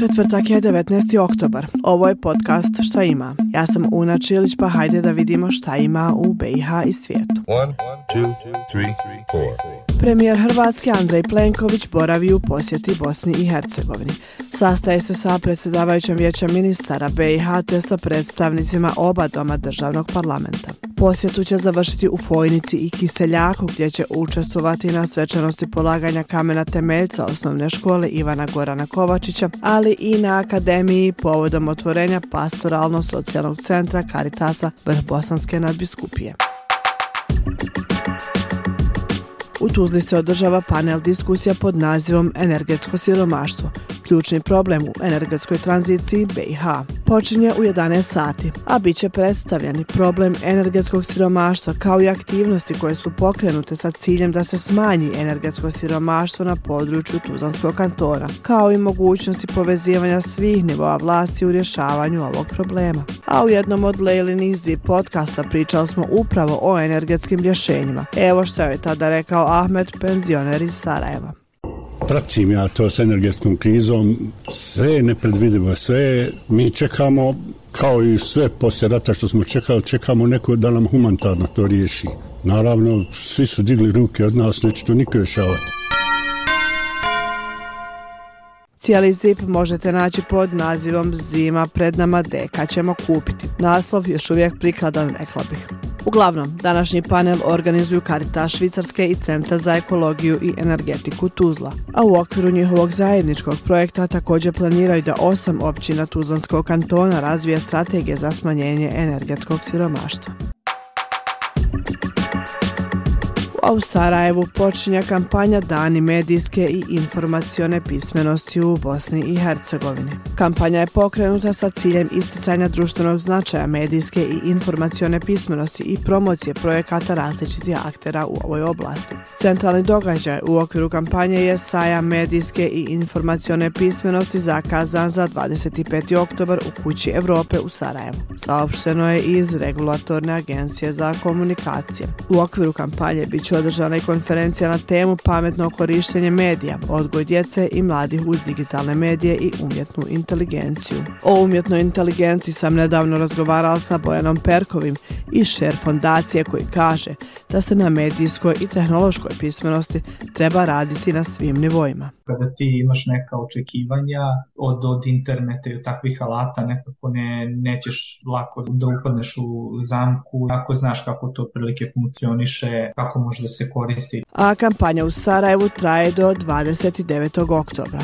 Četvrtak je 19. oktobar. Ovo je podcast Šta ima. Ja sam Una Čilić pa hajde da vidimo šta ima u BiH i svijetu. One, two, three, Premijer Hrvatske Andrej Plenković boravi u posjeti Bosni i Hercegovini. Sastaje se sa predsjedavajućem vijeća ministara BiH te sa predstavnicima oba doma državnog parlamenta. Posjetu će završiti u Fojnici i Kiseljaku gdje će učestvovati na svečanosti polaganja kamena temeljca osnovne škole Ivana Gorana Kovačića, ali i na Akademiji povodom otvorenja pastoralno-socijalnog centra Karitasa Vrhbosanske nadbiskupije. U Tuzli se održava panel diskusija pod nazivom Energetsko siromaštvo, ključni problem u energetskoj tranziciji BiH. Počinje u 11 sati, a bit će predstavljeni problem energetskog siromaštva kao i aktivnosti koje su pokrenute sa ciljem da se smanji energetsko siromaštvo na području Tuzlanskog kantona, kao i mogućnosti povezivanja svih nivoa vlasti u rješavanju ovog problema. A u jednom od Lejlinih zip podcasta pričali smo upravo o energetskim rješenjima. Evo što je tada rekao Ahmed, penzioner iz Sarajeva pratim ja to s energetskom krizom, sve je nepredvidivo, sve mi čekamo kao i sve poslije rata što smo čekali, čekamo neko da nam humanitarno to riješi. Naravno, svi su digli ruke od nas, neće to niko rješavati. Cijeli zip možete naći pod nazivom Zima pred nama deka ćemo kupiti. Naslov još uvijek prikladan, rekla bih. Uglavnom, današnji panel organizuju Karita Švicarske i Centar za ekologiju i energetiku Tuzla. A u okviru njihovog zajedničkog projekta također planiraju da osam općina Tuzlanskog kantona razvije strategije za smanjenje energetskog siromaštva. A u Sarajevu počinja kampanja Dani medijske i informacione pismenosti u Bosni i Hercegovini. Kampanja je pokrenuta sa ciljem isticanja društvenog značaja medijske i informacione pismenosti i promocije projekata različitih aktera u ovoj oblasti. Centralni događaj u okviru kampanje je saja medijske i informacione pismenosti zakazan za 25. oktobar u Kući Evrope u Sarajevu. Saopšteno je iz Regulatorne agencije za komunikacije. U okviru kampanje bit će održana i konferencija na temu pametno korištenje medija, odgoj djece i mladih uz digitalne medije i umjetnu inteligenciju. O umjetnoj inteligenciji sam nedavno razgovarala sa Bojanom Perkovim iz Share fondacije koji kaže da se na medijskoj i tehnološkoj pismenosti treba raditi na svim nivoima. Kada ti imaš neka očekivanja od, od interneta i od takvih alata, nekako ne, nećeš lako da upadneš u zamku, ako znaš kako to prilike funkcioniše, kako može da se koristi. A kampanja u Sarajevu traje do 29. oktobra.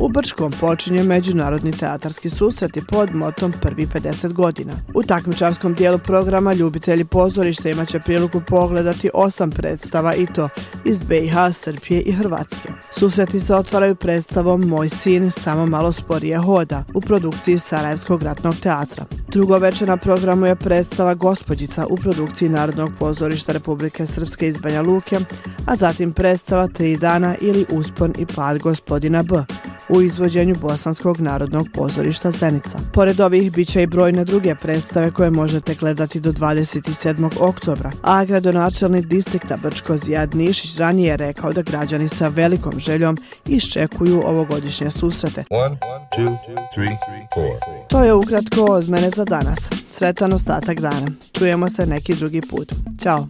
U Brčkom počinje Međunarodni teatarski susret pod motom prvi 50 godina. U takmičarskom dijelu programa ljubitelji pozorišta imaće priliku pogledati osam predstava i to iz BiH, Srbije i Hrvatske. Susreti se otvaraju predstavom Moj sin samo malo sporije hoda u produkciji Sarajevskog ratnog teatra. Drugo večer na programu je predstava Gospodjica u produkciji Narodnog pozorišta Republike Srpske iz Banja Luke, a zatim predstava Tri dana ili Uspon i pad gospodina B u izvođenju Bosanskog narodnog pozorišta Zenica. Pored ovih bit će i brojne druge predstave koje možete gledati do 27. oktobra, a gradonačelnik distrikta Brčko Zijad Nišić ranije je rekao da građani sa velikom željom iščekuju ovogodišnje susrete. One, two, three, to je ukratko od mene za danas. Sretan ostatak dana. Čujemo se neki drugi put. Ćao.